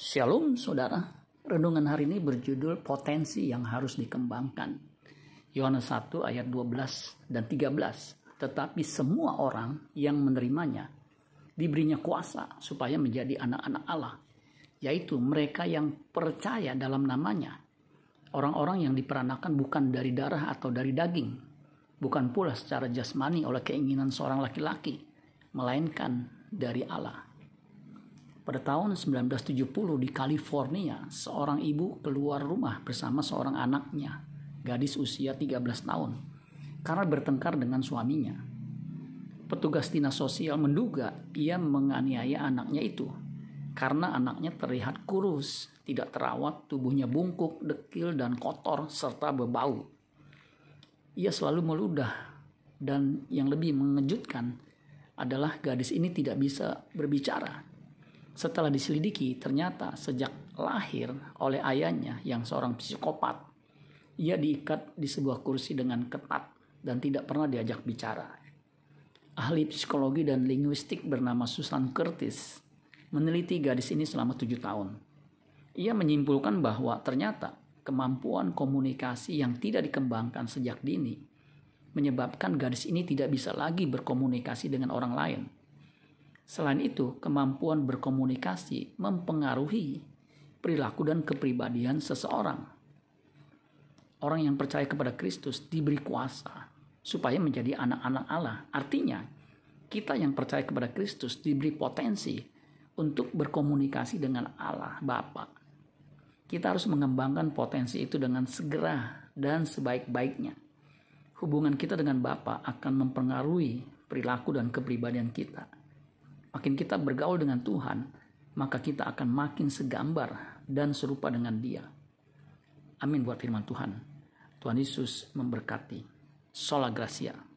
Shalom saudara, renungan hari ini berjudul potensi yang harus dikembangkan. Yohanes 1 ayat 12 dan 13. Tetapi semua orang yang menerimanya diberinya kuasa supaya menjadi anak-anak Allah, yaitu mereka yang percaya dalam namanya. Orang-orang yang diperanakan bukan dari darah atau dari daging, bukan pula secara jasmani oleh keinginan seorang laki-laki, melainkan dari Allah. Pada tahun 1970 di California, seorang ibu keluar rumah bersama seorang anaknya, gadis usia 13 tahun, karena bertengkar dengan suaminya. Petugas dinas sosial menduga ia menganiaya anaknya itu karena anaknya terlihat kurus, tidak terawat, tubuhnya bungkuk, dekil, dan kotor, serta berbau. Ia selalu meludah, dan yang lebih mengejutkan adalah gadis ini tidak bisa berbicara setelah diselidiki, ternyata sejak lahir oleh ayahnya yang seorang psikopat, ia diikat di sebuah kursi dengan ketat dan tidak pernah diajak bicara. Ahli psikologi dan linguistik bernama Susan Curtis meneliti gadis ini selama tujuh tahun. Ia menyimpulkan bahwa ternyata kemampuan komunikasi yang tidak dikembangkan sejak dini menyebabkan gadis ini tidak bisa lagi berkomunikasi dengan orang lain Selain itu, kemampuan berkomunikasi mempengaruhi perilaku dan kepribadian seseorang. Orang yang percaya kepada Kristus diberi kuasa supaya menjadi anak-anak Allah. Artinya, kita yang percaya kepada Kristus diberi potensi untuk berkomunikasi dengan Allah Bapa. Kita harus mengembangkan potensi itu dengan segera dan sebaik-baiknya. Hubungan kita dengan Bapa akan mempengaruhi perilaku dan kepribadian kita makin kita bergaul dengan Tuhan, maka kita akan makin segambar dan serupa dengan Dia. Amin buat firman Tuhan. Tuhan Yesus memberkati. Sola Gracia.